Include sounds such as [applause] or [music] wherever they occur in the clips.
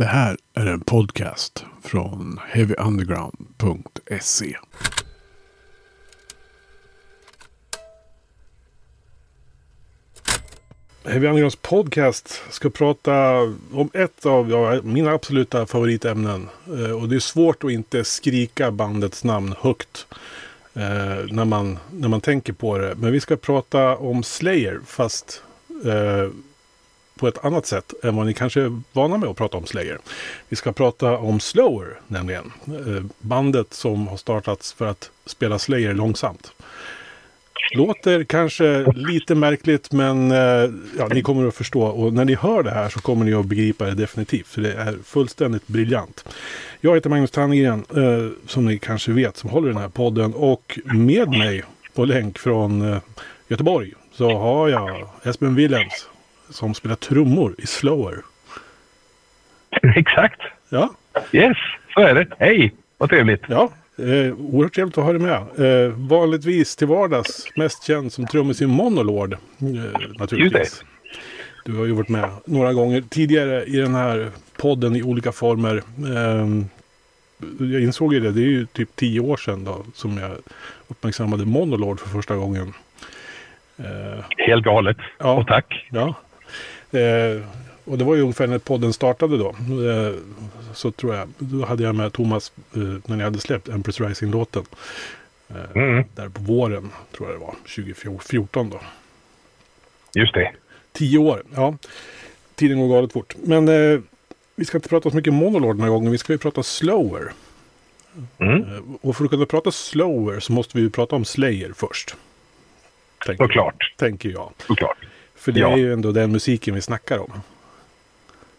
Det här är en podcast från heavyunderground.se. Heavy Undergrounds podcast ska prata om ett av ja, mina absoluta favoritämnen. Eh, och det är svårt att inte skrika bandets namn högt eh, när, man, när man tänker på det. Men vi ska prata om Slayer fast eh, på ett annat sätt än vad ni kanske är vana med att prata om Slayer. Vi ska prata om Slower nämligen. Eh, bandet som har startats för att spela Slayer långsamt. Låter kanske lite märkligt men eh, ja, ni kommer att förstå och när ni hör det här så kommer ni att begripa det definitivt. För det är fullständigt briljant. Jag heter Magnus Tannegren eh, som ni kanske vet som håller den här podden och med mig på länk från Göteborg så har jag Espen Willems som spelar trummor i Slower. [laughs] Exakt. Ja. Yes, så är det. Hej, vad trevligt. Ja, eh, oerhört trevligt att ha dig med. Eh, vanligtvis till vardags mest känd som trummis i Monolord. Eh, naturligtvis. Du har ju varit med några gånger tidigare i den här podden i olika former. Eh, jag insåg ju det, det är ju typ tio år sedan då som jag uppmärksammade Monolord för första gången. Eh, Helt galet. Ja. Och tack. Ja. Eh, och det var ju ungefär när podden startade då. Eh, så tror jag. Då hade jag med Thomas eh, när ni hade släppt Empress Rising-låten. Eh, Mm, Där på våren tror jag det var. 2014 då. just det. Tio år. Ja. Tiden går galet fort. Men eh, vi ska inte prata så mycket Monolord den här gången. Vi ska ju prata Slower. Mm, Eh, och för att kunna prata Slower så måste vi ju prata om Slayer först. Tänker, såklart. tänker jag. Såklart. För det Ja. är ju ändå den musiken vi snackar om.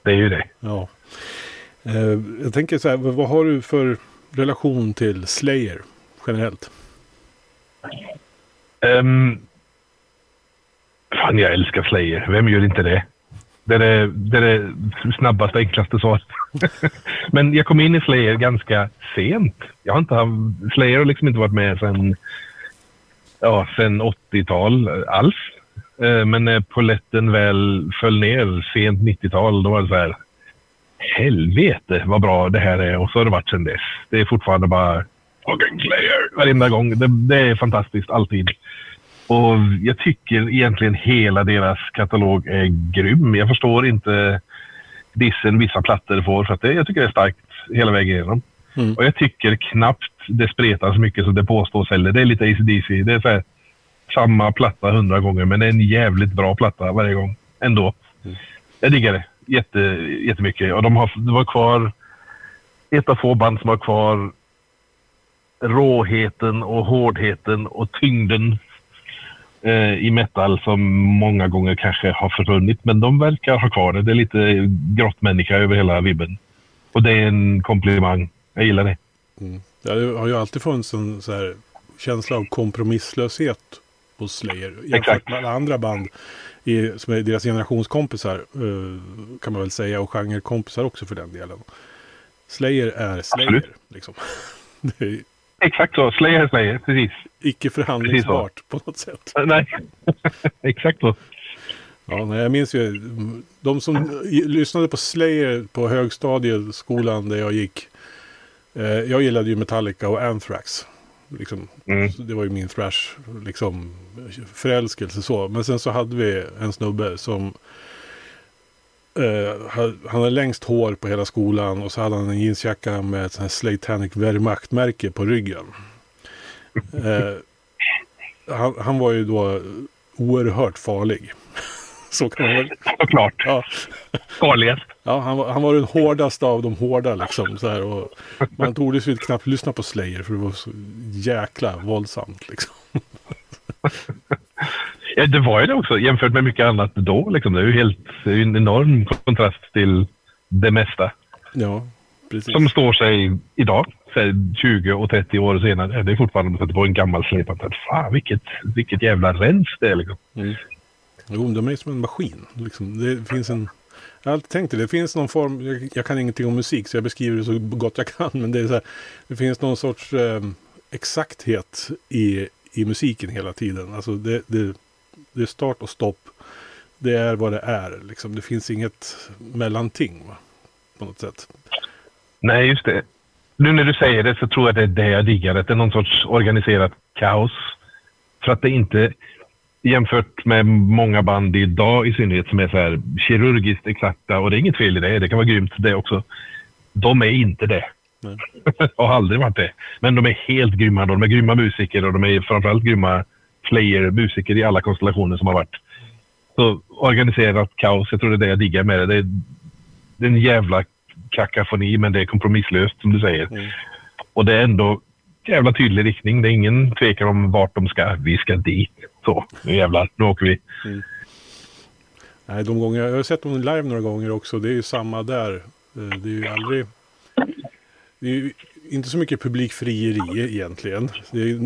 Det är ju det. Ja. Eh, jag tänker så här, vad har du för relation till Slayer generellt? Um, fan, jag älskar Slayer. Vem gör inte det? Det är det, det, är det snabbaste, enklaste svaret. [laughs] Men jag kom in i Slayer ganska sent. Jag har inte haft, Slayer har liksom inte varit med sedan ja, sen 80-tal alls. Eh, Men när poletten väl föll ner sent 90-tal, då var det så här. Helvete vad bra det här är. Och så har det varit sedan dess. Det är fortfarande bara fucking Slayer varenda gång. Det, det är fantastiskt alltid. Och jag tycker egentligen hela deras katalog är grym. Jag förstår inte dissen vissa plattor får för att det, jag tycker det är starkt hela vägen igenom. Mm. Och jag tycker knappt det spretar så mycket som det påstås heller. Det är lite AC/DC. Det är så här, samma platta hundra gånger men det är en jävligt bra platta varje gång ändå. Mm. Jag diggar det jätte, jättemycket. Och de har det var kvar ett av få band som har kvar råheten och hårdheten och tyngden eh, i metal som många gånger kanske har försvunnit. Men de verkar ha kvar det. Det är lite grottmänniska över hela vibben. Och det är en komplimang. Jag gillar det. Mm. Ja, det har ju alltid funnits en så här känsla av kompromisslöshet hos Slayer. Jämfört med alla andra band i, som är deras generationskompisar. eh, kan man väl säga. Och genrekompisar också för den delen. Slayer är Slayer. Absolut. Liksom. [laughs] Är Exakt så. Slayer, Slayer. Precis. icke förhandlingsbart på något sätt. [laughs] Nej. [laughs] Exakt så. Ja, nej, jag minns ju de som lyssnade på Slayer på högstadieskolan där jag gick. Eh, jag gillade ju Metallica och Anthrax. Liksom, Mm. Det var ju min thrash liksom, förälskelse så. Men sen så hade vi en snubbe som ha- han hade längst hår på hela skolan och så hade han en jeansjacka med ett sånt här Slatanic Wehrmacht-märke på ryggen. [laughs] Eh, han, han var ju då oerhört farlig. [laughs] Så kan man väl... Såklart. Ja, Farligast. Ja han, var, han var den hårdaste av de hårda liksom. Så här, och man tog ju knappt lyssna på Slayer för det var så jäkla våldsamt liksom. [laughs] Ja, det var ju det också jämfört med mycket annat då. Liksom. Det är ju helt, det är en enorm kontrast till det mesta Ja, precis. som står sig idag. Så här 20 och 30 år senare. Det är fortfarande att sätta på en gammal släpande. Fan vilket, vilket jävla rens det är liksom. Mm. Jo, de är som en maskin. Liksom. Det finns en... Jag har alltid tänkt det. Det finns någon form... Jag, jag kan ingenting om musik så jag beskriver det så gott jag kan. Men det är så här, Det finns någon sorts eh, exakthet i, i musiken hela tiden. Alltså det, det, det är start och stopp. Det är vad det är. Liksom. Det finns inget mellanting. Va? på något sätt. Nej, just det. Nu när du säger det så tror jag det är det jag diggar. Att det är någon sorts organiserat kaos. För att det inte, jämfört med många band idag i synnerhet som är så här kirurgiskt exakta, och det är inget fel i det, det kan vara grymt det också. De är inte det. Nej. [laughs] har aldrig varit det. Men de är helt grymma. De är grymma musiker och de är framförallt grymma Slayer-musiker i alla konstellationer som har varit. Så organiserat kaos, jag tror det är det jag diggar med det. Det är, det är en jävla kakafoni, men det är kompromisslöst som du säger. Mm. Och det är ändå jävla tydlig riktning. Det är ingen tvekan om vart de ska. Vi ska dit. Så, nu jävlar, nu åker vi. Nej, de gånger, jag har sett dem live några gånger också. Det är ju samma där. Eh, Det är ju aldrig... Det är ju inte så mycket publikfrieri egentligen. Det är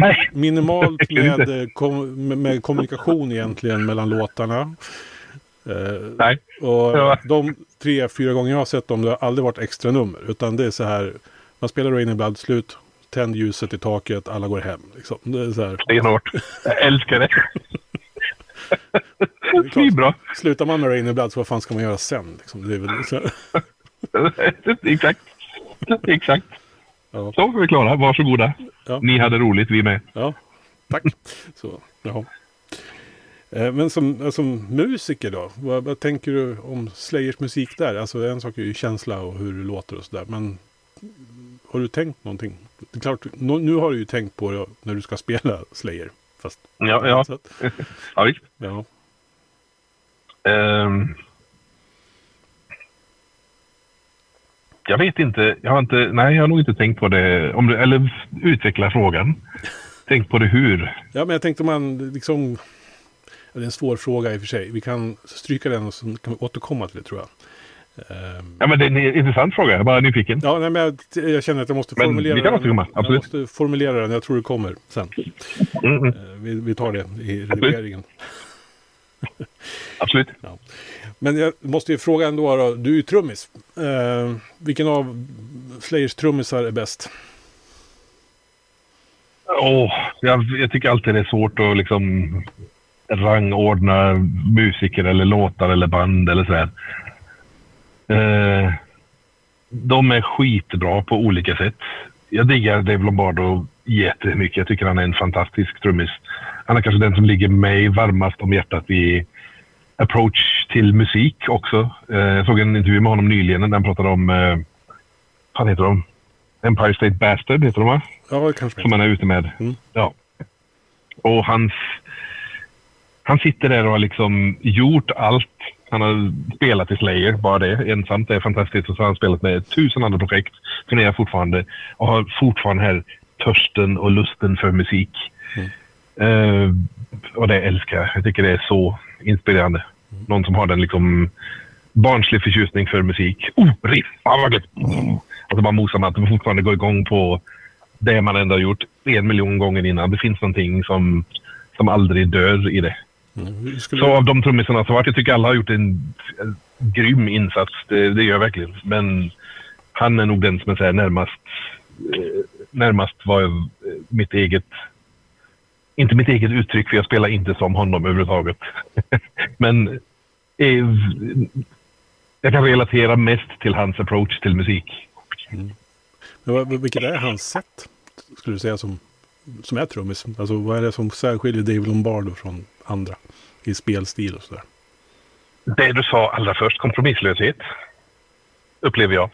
Nej, minimalt [laughs] med, eh, kom, med, kommunikation egentligen mellan låtarna. Eh, nej. och de tre, fyra gånger jag har sett dem, det har aldrig varit extra nummer. Utan det är så här, man spelar Rain in Blood, slut, tänd ljuset i taket, alla går hem. Liksom. Det är så här, Stenhårt. Jag älskar det. klart. Svinbra. slutar man med Rain in Blood, så vad fan ska man göra sen? Liksom? Det är väl så [laughs] Exakt. Exakt. ja, Så är vi klara. Varsågoda. Ja. Ni hade roligt, vi med. ja, tack. Så, ja. Eh, Men som, som musiker då, vad, vad tänker du om Slayers musik där? Alltså en sak är ju känsla och hur det låter och sådär. Men har du tänkt någonting? Det är klart, nu har du ju tänkt på det när du ska spela Slayer. Fast, Ja, ja. Så att, [laughs] ja visst. ja. Ehm. jag vet inte. Jag har inte. Nej, jag har nog inte tänkt på det. Om du, eller utveckla frågan. [laughs] Tänk på det hur. ja, men jag tänkte man liksom... Det är en svår fråga i och för sig. Vi kan stryka den och så kan vi återkomma till det tror jag. Ja, men det är en intressant fråga. Jag är bara nyfiken. Ja, nej, men jag, jag känner att jag måste Men formulera kan den. Jag absolut. måste formulera den. Jag tror det kommer sen. Mm, mm, Eh, Vi, vi tar det i redigeringen. [laughs] absolut. Men jag måste ju fråga ändå då. Du är ju trummis. Eh, vilken av Slayers trummisar är bäst? Åh, jag, jag tycker alltid det är svårt att liksom rangordna musiker eller låtar eller band eller sådär. Eh, de är skitbra på olika sätt. Jag diggar Dave Lombardo jättemycket. Jag tycker han är en fantastisk trummis. Han är kanske den som ligger mig varmast om hjärtat i approach till musik också. Eh, jag såg en intervju med honom nyligen där han pratade om, eh, vad heter de? Empire State Bastard heter de va? Ja, kanske som han är ute med. Mm. Ja. Och hans... Han sitter där och har liksom gjort allt. Han har spelat i Slayer, bara det ensamt. Det är fantastiskt. Och så har han spelat med tusen andra projekt. Turnerar fortfarande och har fortfarande här törsten och lusten för musik. Eh, och det älskar jag. Jag tycker det är så inspirerande. Någon som har den liksom barnslig förtjusning för musik. Oh, riff! Ah, vad gött! Och så bara mosar man att man fortfarande går igång på det man ändå har gjort en miljon gånger innan. Det finns någonting som, som aldrig dör i det. Mm. Skulle Så av de trummisarna som varit, jag tycker alla har gjort en, grym insats. Det, det gör jag verkligen. Men han är nog den som är här närmast, eh, närmast var eh, mitt eget, inte mitt eget uttryck för jag spelar inte som honom överhuvudtaget. [laughs] Men eh, jag kan relatera mest till hans approach till musik. Men vad- vilket är hans sätt? Skulle du säga som, som är trummis? Alltså vad är det som särskiljer Dave Lombardo från andra? I spelstil och sådär. Det du sa allra först, kompromisslöshet, upplever jag.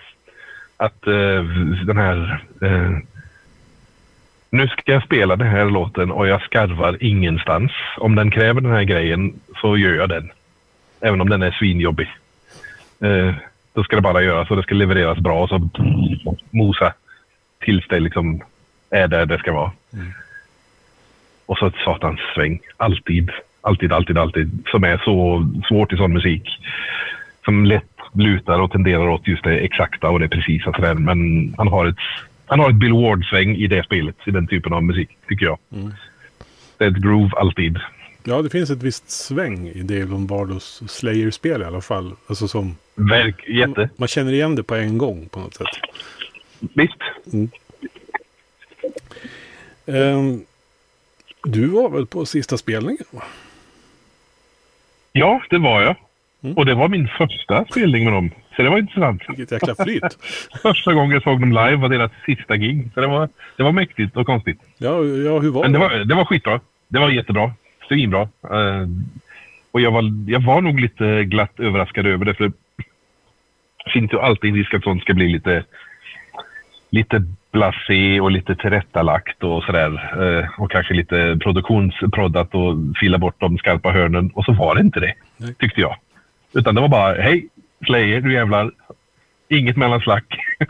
Att eh, den här... Eh, nu ska jag spela den här låten och jag skarvar ingenstans. Om den kräver den här grejen så gör jag den. Även om den är svinjobbig. Eh, då ska det bara göras och det ska levereras bra och så mosa tills det liksom är där det ska vara. Och så ett satans sväng. Alltid. Alltid, alltid, alltid. Som är så svårt i sån musik. Som lätt lutar och tenderar åt just det exakta och det precisa. Sådär. Men han har ett, han har ett Bill Ward-sväng i det spelet. I den typen av musik, tycker jag. Mm. Det är ett groove alltid. Ja, det finns ett visst sväng i Dave Lombardos Slayer-spel i alla fall. Alltså som... Verk, jätte. Man känner igen det på en gång på något sätt. Visst. Ehm, du var väl på sista spelningen? va? Ja, det var jag. Mm. Och det var min första spelning med dem. Så det var intressant. Vilket jäkla flyt. [laughs] första gången jag såg dem live var deras sista gig. Så det var, det var mäktigt och konstigt. Ja, ja hur var Men det? Var, det var skitbra. Det var jättebra. Svinbra. Uh, och jag var, jag var nog lite glatt överraskad över det. För det finns ju alltid en risk att sånt ska bli lite, lite blasé och lite tillrättalagt och sådär. Uh, och kanske lite produktionsproddat och fila bort de skarpa hörnen. Och så var det inte det, tyckte jag. Utan det var bara, hej, Slayer, du jävlar. Inget mellanslack.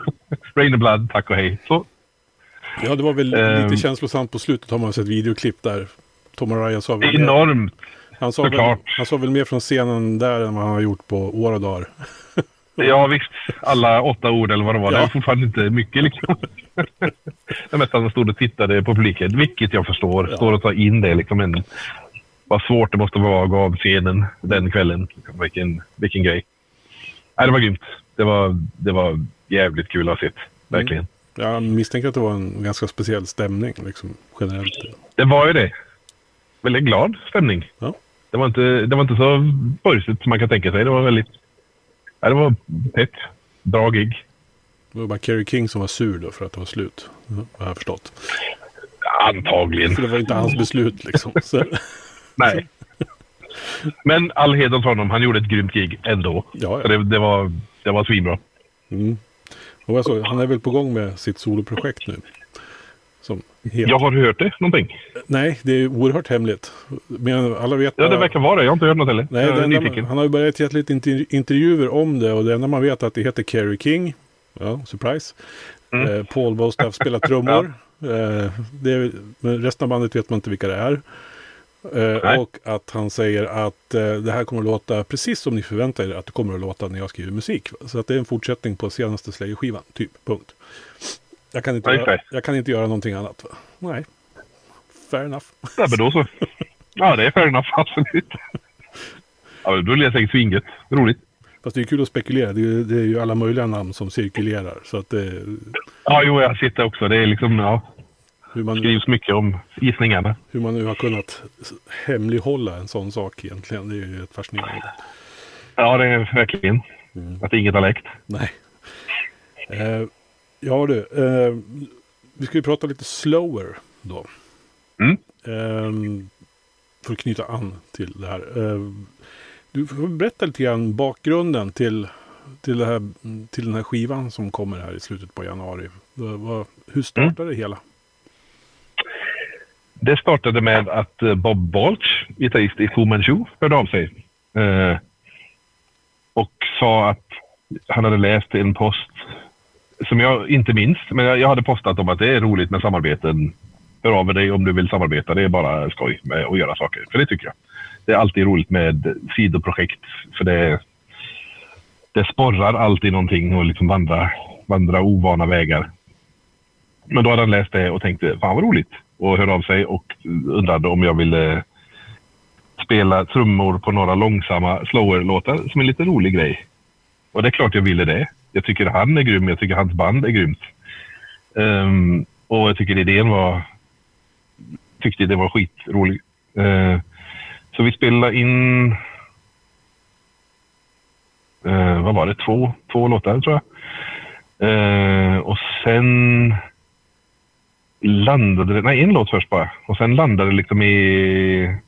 [laughs] Rain and Blood, tack och hej. Så. Ja, det var väl um, lite känslosamt på slutet har man sett videoklipp där. Tom Ryan sa väl Enormt. Han sa, väl, han sa väl mer från scenen där än vad han har gjort på år och dagar. ja visst, alla åtta ord eller vad det var. Ja. Det är fortfarande inte mycket liksom. Mesta han stod och tittade på publiken, vilket jag förstår. Ja. Står och tar in det liksom. En, vad svårt det måste vara att gå av scenen den kvällen. Vilken, vilken grej. Nej, det var grymt. Det var, det var jävligt kul att ha sett. Verkligen. Mm. Jag misstänker att det var en ganska speciell stämning liksom, generellt. Det var ju det. Väldigt glad stämning. Ja. Det, var inte, det var inte så borgsigt som man kan tänka sig. Det var väldigt... Ja, det var tätt. Bra gig. Det var bara Kerry King som var sur då för att det var slut. Har jag förstått. Antagligen. För det var inte hans beslut liksom. [laughs] Nej. Men all heder åt honom. Han gjorde ett grymt gig ändå. Ja, ja. Det, det, var, det var svinbra. Mm. Och alltså, han är väl på gång med sitt soloprojekt nu. Helt... Jag har hört det någonting. Nej, det är oerhört hemligt. Men alla vet Ja, det verkar vara det. Jag har inte hört något heller. Nej, enda, han har ju börjat ge lite intervjuer om det och det enda man vet är att det heter Kerry King. Ja, surprise. Mm. Eh, Paul Bostaff spelar trummor. [laughs] eh, det, resten av bandet vet man inte vilka det är. Eh, och att han säger att eh, det här kommer att låta precis som ni förväntar er att det kommer att låta när jag skriver musik. Så att det är en fortsättning på senaste Slayer-skivan, typ. Punkt. Jag kan inte, göra, jag kan inte göra någonting annat. Va? Nej. Fair enough. Ja, men då så. [laughs] Ja, det är fair enough, absolut. Ja, då blir det säkert svingött. Roligt. Fast det är kul att spekulera. Det är, det är ju alla möjliga namn som cirkulerar. Så att det... Ja, jo, jag sitter också. Det är liksom, ja. Hur man, skrivs mycket om gissningarna. Hur man nu har kunnat hemlighålla en sån sak egentligen. Det är ju ett fascinerande. Ja, det är verkligen. Mm. Att inget har läckt. Nej. Eh, ja du, eh, vi ska ju prata lite slower då. Mm. Eh, för att knyta an till det här. Du får berätta lite grann bakgrunden till, till, här, till den här skivan som kommer här i slutet på januari. Hur startade mm. det hela? Det startade med att eh, Bob Balch, gitarrist i Fu Manchu, hörde av sig. Eh, och sa att han hade läst en post som jag inte minns, men jag hade postat om att det är roligt med samarbeten. Hör av dig om du vill samarbeta. Det är bara skoj med att göra saker. För det tycker jag. Det är alltid roligt med sidoprojekt. För det, det sporrar alltid någonting och liksom vandra, vandra ovana vägar. Men då hade han läst det och tänkte, fan vad roligt och hörde av sig och undrade om jag ville eh, spela trummor på några långsamma slower-låtar som en lite rolig grej. Och det är klart jag ville det. Jag tycker han är grym, jag tycker hans band är grymt. Um, och jag tycker idén var... Tyckte det var skitrolig. Uh, så vi spelade in... eh, vad var det? Två, två låtar tror jag. Eh, och sen landade det, nej en låt först bara. Och sen landade det liksom i,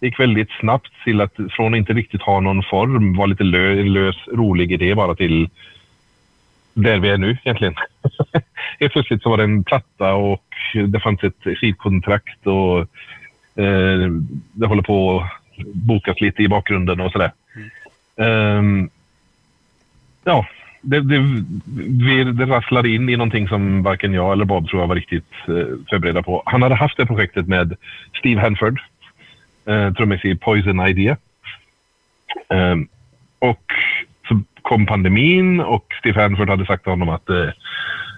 det gick väldigt snabbt till att från att inte riktigt ha någon form, var lite lö, lös, rolig idé bara till där vi är nu egentligen. [laughs] Helt plötsligt så var det en platta och det fanns ett skivkontrakt och eh, det håller på att bokas lite i bakgrunden och sådär. Mm. Eh, ja, det, det, det rasslar in i någonting som varken jag eller Bob tror jag var riktigt eh, förberedda på. Han hade haft det projektet med Steve Hanford, eh, trummis i Poison Idea. Eh, och så kom pandemin och Steve Hanford hade sagt till honom att eh,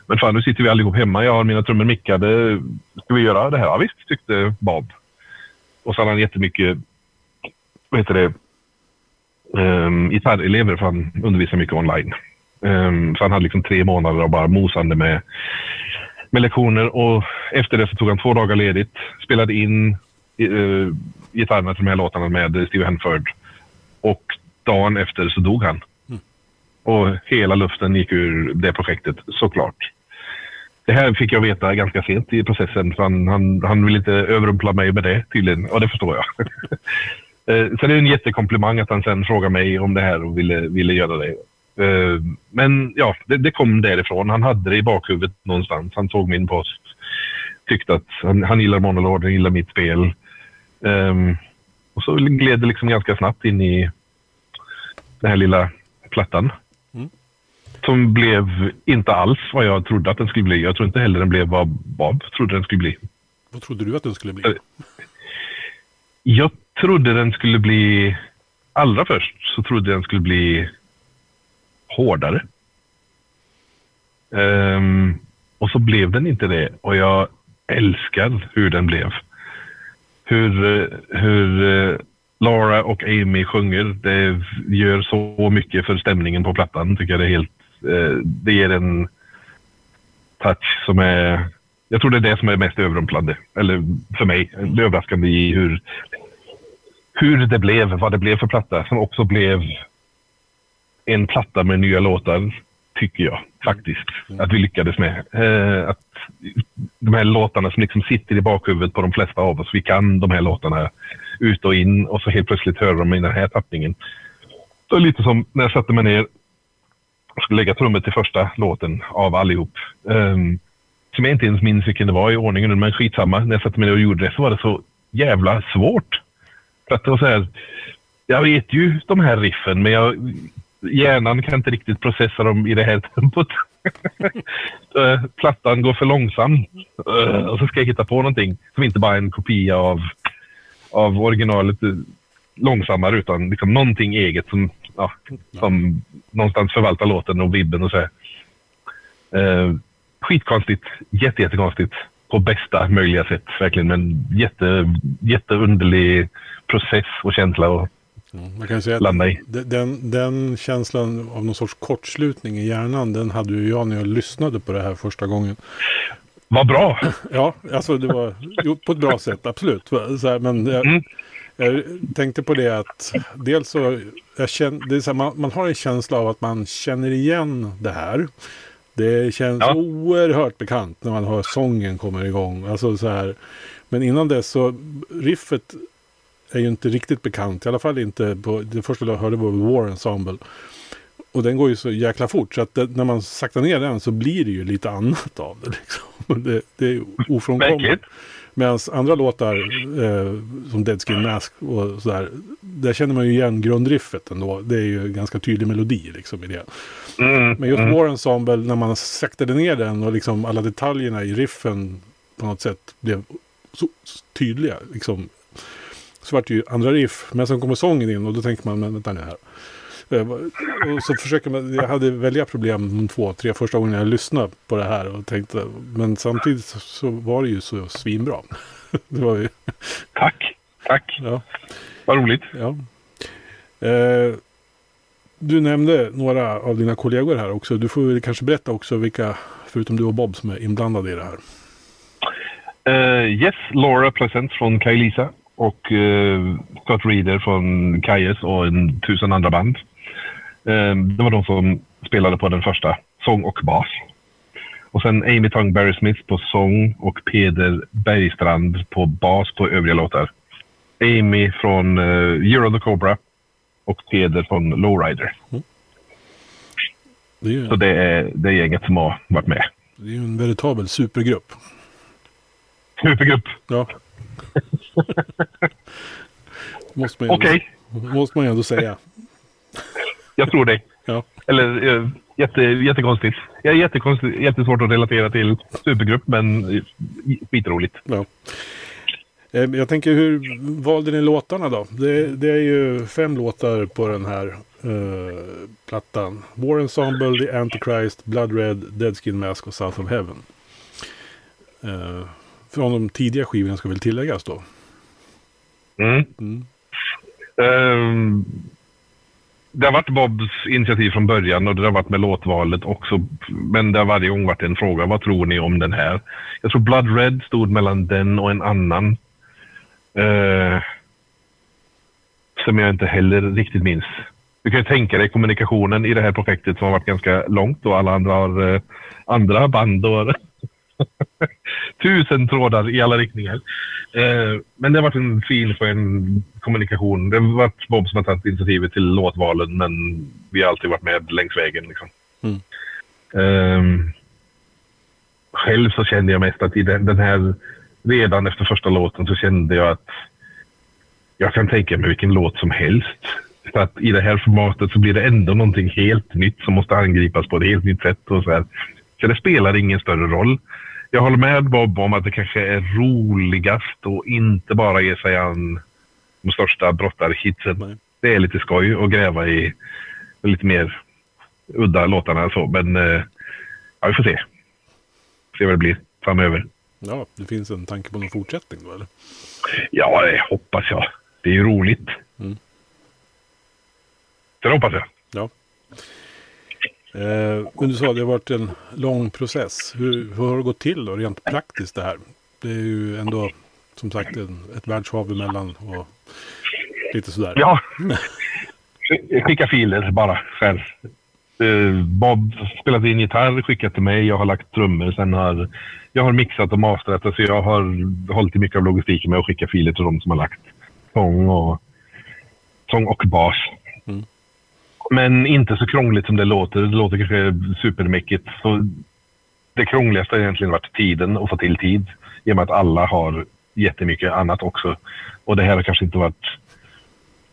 men fan, nu sitter vi allihop hemma. Jag har mina trummor mickade. Ska vi göra det här? Ja, visst, tyckte Bob. Och så hade han jättemycket, vad heter det, um, gitarrelever för han undervisar mycket online. Um, så han hade liksom tre månader av bara mosande med, med lektioner och efter det så tog han två dagar ledigt, spelade in uh, gitarrerna till de här låtarna med Steve Hanford och dagen efter så dog han. Mm. Och hela luften gick ur det projektet såklart. Det här fick jag veta ganska sent i processen. För han, han, han vill inte överrumpla mig med det tydligen. Och det förstår jag. [laughs] Eh, sen är det en jättekomplimang att han sen frågade mig om det här och ville, ville göra det. Eh, men ja, det, det kom därifrån. Han hade det i bakhuvudet någonstans. Han såg min post. Tyckte att han, han gillar Monolord, han gillar mitt spel. Eh, och så gled det liksom ganska snabbt in i den här lilla plattan. Som blev inte alls vad jag trodde att den skulle bli. Jag tror inte heller den blev vad Bob trodde den skulle bli. Vad trodde du att den skulle bli? Eh, Jag trodde den skulle bli... Allra först så trodde jag den skulle bli hårdare. Ehm, och så blev den inte det. Och jag älskar hur den blev. Hur, eh, hur eh, Laura och Amy sjunger, det gör så mycket för stämningen på plattan. Tycker jag det är helt... eh, Det ger en touch som är... Jag tror det är det som är mest överrumplande. Eller för mig, det överraskande i hur, hur det blev, vad det blev för platta. Som också blev en platta med nya låtar, tycker jag faktiskt. Att vi lyckades med. Eh, att de här låtarna som liksom sitter i bakhuvudet på de flesta av oss. Vi kan de här låtarna ut och in och så helt plötsligt hör de i den här tappningen. Det är lite som när jag satte mig ner jag skulle lägga trummor till första låten av allihop. Um, som jag inte ens minns vilken det var i ordningen, men skitsamma. När jag satte mig ner och gjorde det så var det så jävla svårt. För att det var så här, jag vet ju de här riffen, men jag, hjärnan kan inte riktigt processa dem i det här tempot. [laughs] Eh, plattan går för långsamt. Eh, och så ska jag hitta på någonting som inte bara är en kopia av, av originalet eh, långsammare, utan liksom någonting eget som, ja, som någonstans förvaltar låten och vibben och så. Eh, skitkonstigt. Jätte, jättekonstigt. På bästa möjliga sätt, verkligen. Men jätte, jätteunderlig process och känsla att Mm, man kan säga landa i. de- den, den känslan av någon sorts kortslutning i hjärnan, den hade ju jag när jag lyssnade på det här första gången. Vad bra! Ja, alltså det var på ett bra sätt, absolut. Här, men jag, Mm. Jag tänkte på det att dels så, känner, det är så här, man, man har en känsla av att man känner igen det här. Det känns Ja. oerhört bekant när man hör sången kommer igång. Alltså så här. Men innan dess så, riffet är ju inte riktigt bekant. I alla fall inte på, det första jag hörde var War Ensemble. Och den går ju så jäkla fort så att det, när man saktar ner den så blir det ju lite annat av det. Liksom. [laughs] Det, det är ofrånkomligt. Medan andra låtar eh, som Dead Skin Mask och sådär. Där känner man ju igen grundriffet ändå. Det är ju en ganska tydlig melodi liksom i det. Mm, Men just mm. War Ensemble när man saktade ner den och liksom alla detaljerna i riffen på något sätt blev så tydliga. Liksom. Så vart det ju andra riff. Men sen kommer sången in och då tänker man, men vänta nu här. Eh, Och så försöker man, jag hade väldiga problem de två, tre första gångerna jag lyssnade på det här och tänkte, men samtidigt så- var det ju så svinbra. [laughs] Det var ju, Tack, tack. ja, Vad roligt. ja. Eh, du nämnde några av dina kollegor här också. Du får väl kanske berätta också vilka, förutom du och Bob, som är inblandade i det här. Uh, yes, Laura Pleasant från Kajlisa och uh, Scott Reeder från Kajes och en tusen andra band. Eh, det var de som spelade på den första, sång och bas. Och sen Amy Tong Barry Smith på sång och Peder Bergstrand på bas på övriga låtar. Amy från uh, Euro the Cobra och Peder från Lowrider. Det är Så det är det gänget som har varit med. det är ju en veritabel supergrupp. Supergrupp. Ja. [laughs] måste, man ändå, måste man ju ändå säga. [laughs] jag tror det. Ja. Eller eh, jätte, jättekonstigt. Jag är jättekonstigt, jättesvårt att relatera till supergrupp, men eh, skitroligt. Ja. Eh, Jag tänker, hur valde ni låtarna då? Det, det är ju fem låtar på den här eh, plattan. War Ensemble, The Antichrist, Blood Red, Dead Skin Mask och South of Heaven. Eh, från de tidiga skivorna ska väl tilläggas då. Mm. Mm. Ehm, det har varit Bobs initiativ från början och det har varit med låtvalet också. Men det har varje gång varit en fråga. Vad tror ni om den här? Jag tror Blood Red stod mellan den och en annan. Eh, som jag inte heller riktigt minns. du kan ju tänka dig kommunikationen i det här projektet som har varit ganska långt och alla andra har eh, andra band och [laughs] tusen trådar i alla riktningar. Eh, men det har varit en fin skön kommunikation. Det har varit Bob som har tagit initiativet till låtvalen men vi har alltid varit med längs vägen. Liksom. Mm. Eh, själv så kände jag mest att i den, den här, redan efter första låten så kände jag att jag kan tänka mig vilken låt som helst. För att i det här formatet så blir det ändå någonting helt nytt som måste angripas på ett helt nytt sätt. Och så, här. så det spelar ingen större roll. Jag håller med Bob om att det kanske är roligast att inte bara ge sig an de största brottarhitsen. Det är lite skoj att gräva i lite mer udda låtarna så. Men eh, ja, vi får se. Se vad det blir framöver. Ja, det finns en tanke på någon fortsättning då eller? Ja, det hoppas jag. Det är ju roligt. Mm. Det hoppas jag. Ja. Eh, men du sa att det har varit en lång process. Hur, hur har det gått till då, rent praktiskt det här? Det är ju ändå som sagt en, ett världshav emellan och lite sådär. Ja. Skicka filer bara själv. Eh, Bob spelat in gitarr, skickat till mig. Jag har lagt trummor. Sen har jag har mixat och masterat. Så jag har hållit i mycket av logistiken med att skicka filer till de som har lagt sång och, sång och bas. Mm. Men inte så krångligt som det låter. Det låter kanske supermäckigt. Så det krångligaste har egentligen varit tiden och få till tid. I och med att alla har jättemycket annat också. Och det här har kanske inte varit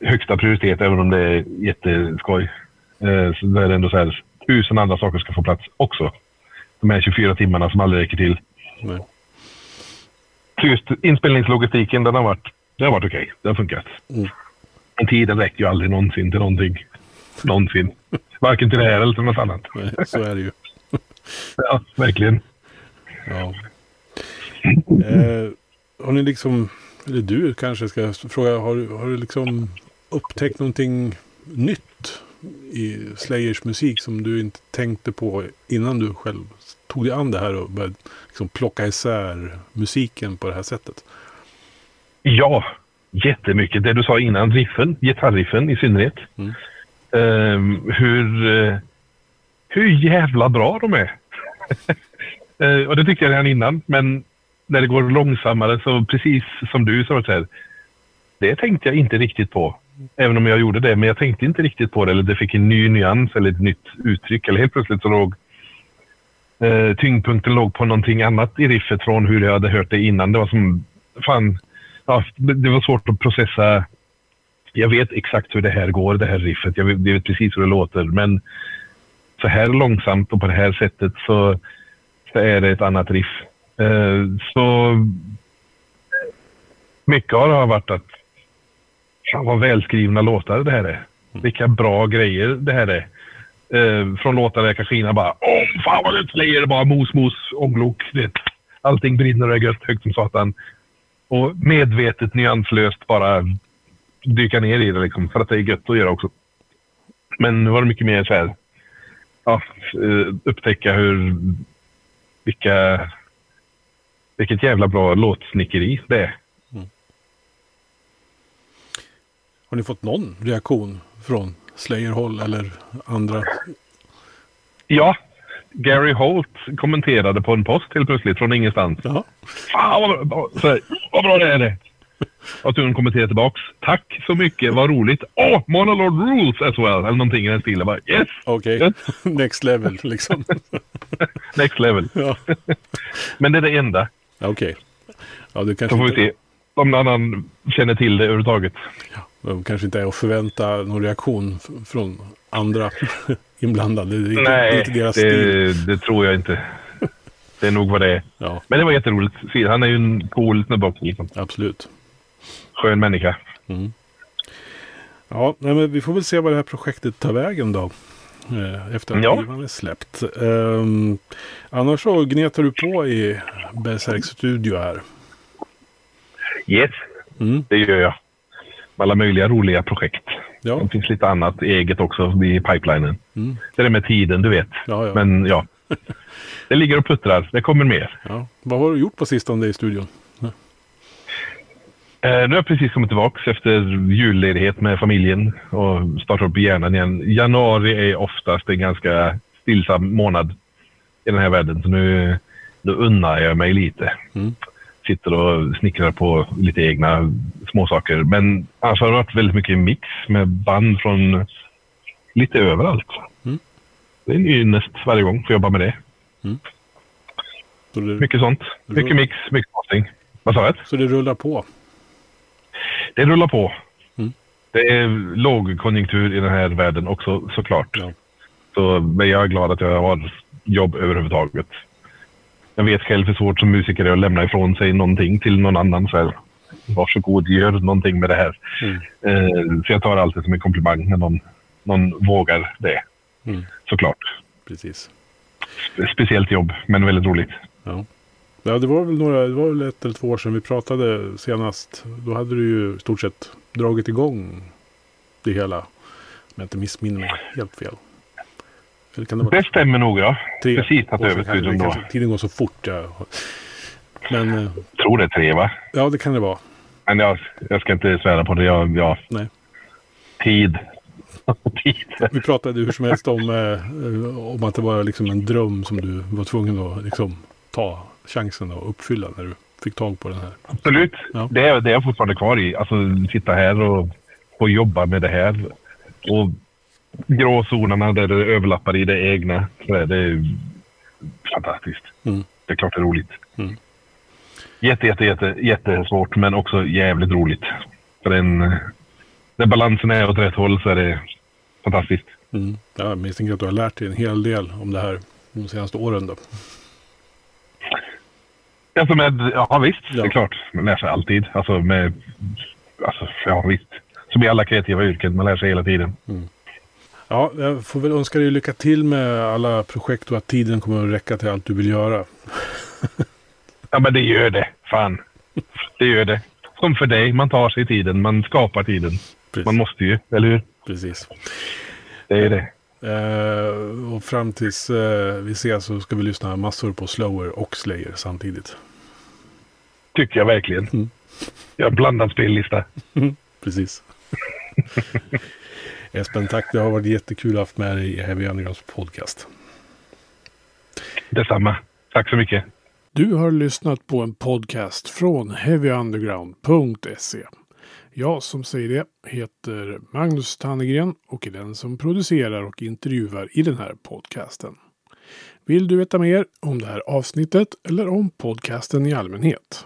högsta prioritet även om det är jätteskoj. Eh, så det är ändå så här, tusen andra saker ska få plats också. De här 24 timmarna som aldrig räcker till. Nej. Så just inspelningslogistiken, den har varit, det har varit okej. Det har funkat. Mm. Men tiden räcker ju aldrig någonsin till någonting. Någonsin. Varken till det här eller till något annat. Nej, så är det ju. [laughs] Ja, verkligen. Ja. Eh, har ni liksom, eller du kanske ska fråga, har, har du liksom upptäckt någonting nytt i Slayers musik som du inte tänkte på innan du själv tog dig an det här och började liksom plocka isär musiken på det här sättet? Ja, jättemycket. Det du sa innan, riffen, gitarriffen i synnerhet. Mm. Ehm, hur, eh, hur jävla bra de är. [laughs] Eh, och det tyckte jag redan innan, men när det går långsammare så precis som du sa så här. Det tänkte jag inte riktigt på. Även om jag gjorde det, men jag tänkte inte riktigt på det. Eller det fick en ny nyans eller ett nytt uttryck. Eller helt plötsligt så låg eh, tyngdpunkten låg på någonting annat i riffet från hur jag hade hört det innan. Det var som, fan, ja, det det var svårt att processa. Jag vet exakt hur det här går, det här riffet. Jag vet, jag vet precis hur det låter. Men så här långsamt och på det här sättet så, så är det ett annat riff. Eh, så mycket har det varit att fan vad välskrivna låtar det här är. Vilka bra grejer det här är. Eh, från låtar där Kashina bara Åh, fan vad det Slayer bara mos, mos, ånglok. Allting brinner och är gött, högt som satan. Och medvetet nyanslöst bara dyka ner i det liksom. För att det är gött att göra också. Men nu var det mycket mer så här. Ja, eh, upptäcka hur... Vilka... Vilket jävla bra låtsnickeri det är. Har ni fått någon reaktion från Slayer-håll eller andra? Ja, Gary Holt kommenterade på en post helt plötsligt från ingenstans. Ja, Fan vad bra, så här, vad bra det är det. Att hon kommenterade tillbaks. Tack så mycket, vad roligt. Åh, oh, Monolord rules as well. Eller någonting i den stilen. Bara, yes, okej. Gött. [laughs] Next level liksom. [laughs] next level. ja, [laughs] Men det är det enda. Ja, okej. Ja, det Så får vi se om någon annan känner till det överhuvudtaget. det kanske inte är att förvänta någon reaktion från andra inblandade. Det är inte, Nej, inte deras stil. det, det tror jag inte. Det är nog vad det är. Ja, Men det var jätteroligt. Han är ju en cool snubbe också. Liksom. absolut. Skön människa. Ja, nej, men vi får väl se vad det här projektet tar vägen då. eh, Efter att Ja. skivan är släppt. Um, annars så gnetar du på i Berserk Studio här. Yes, Mm. det gör jag. Alla möjliga roliga projekt. Ja, Det finns lite annat eget också i pipelinen. Mm. Det är med tiden, du vet. ja, ja. Men ja, [laughs] det ligger och puttrar. Det kommer mer. ja. Vad har du gjort på sistone i studion? Eh, nu har jag precis kommit tillbaka efter julledighet med familjen och startat upp hjärnan igen. Januari är oftast en ganska stillsam månad i den här världen. Så nu, nu unnar jag mig lite. Mm. Sitter och snickrar på lite egna småsaker. Men annars har det varit väldigt mycket mix med band från lite överallt. Mm. Det är en ny näst varje gång för att jobba med det. Så det, Mycket sånt. Mycket mix, mycket mastering. Vad sa jag? så det rullar på. Det rullar på. Mm. Det är lågkonjunktur i den här världen också såklart. Ja. Så, men jag är glad att jag har jobb överhuvudtaget. Jag vet själv hur svårt som musiker är att lämna ifrån sig någonting till någon annan. Så här, varsågod, gör någonting med det här. Mm. Eh, så jag tar alltid som en komplimang när någon, någon vågar det. Mm. Såklart. Precis. Spe- Speciellt jobb, men väldigt roligt. Ja. Ja, det var väl några, det var väl ett eller två år sedan vi pratade senast. Då hade du ju i stort sett dragit igång det hela. Om jag inte missminner mig helt fel. Eller kan det vara Det stämmer nog, ja. tre Precis år över Kanske- då. Tiden går så fort. Ja. Men eh, tror det är tre, va? ja, det kan det vara. Men jag, jag ska inte svära på det. Jag, jag, Nej. tid. [laughs] tid. Vi pratade hur som helst om, eh, om att det var liksom en dröm som du var tvungen att liksom, ta chansen att uppfylla när du fick tag på den här. Absolut. Ja. Det, är, det är jag fortfarande kvar i. Alltså sitta här och få jobba med det här. Och gråzonerna där det överlappar i det egna. Det är fantastiskt. Mm. Det är klart det är roligt. Mm. Jätte, jätte, jätte, jättesvårt men också jävligt roligt. För den, när balansen är åt rätt håll så är det fantastiskt. Mm. Jag misstänker att du har lärt dig en hel del om det här de senaste åren. Då. Alltså med, ja visst, Ja. det är klart. Man lär sig alltid. Alltså med, alltså ja visst. Som i alla kreativa yrken, man lär sig hela tiden. Ja, jag får väl önska dig lycka till med alla projekt och att tiden kommer att räcka till allt du vill göra. [laughs] Ja men det gör det. Fan. Det gör det. Som för dig, man tar sig tiden, man skapar tiden. Precis. Man måste ju, eller hur? Precis. Det är det. Eh, och fram tills eh, vi ses så ska vi lyssna massor på Slower och Slayer samtidigt. Tycker jag verkligen. Mm. Jag blandad spellista. Precis. [laughs] Espen, tack. Det har varit jättekul att ha haft med dig i Heavy Undergrounds podcast. Detsamma. Tack så mycket. Du har lyssnat på en podcast från heavyunderground.se. Jag som säger det heter Magnus Tannegren och är den som producerar och intervjuar i den här podcasten. Vill du veta mer om det här avsnittet eller om podcasten i allmänhet?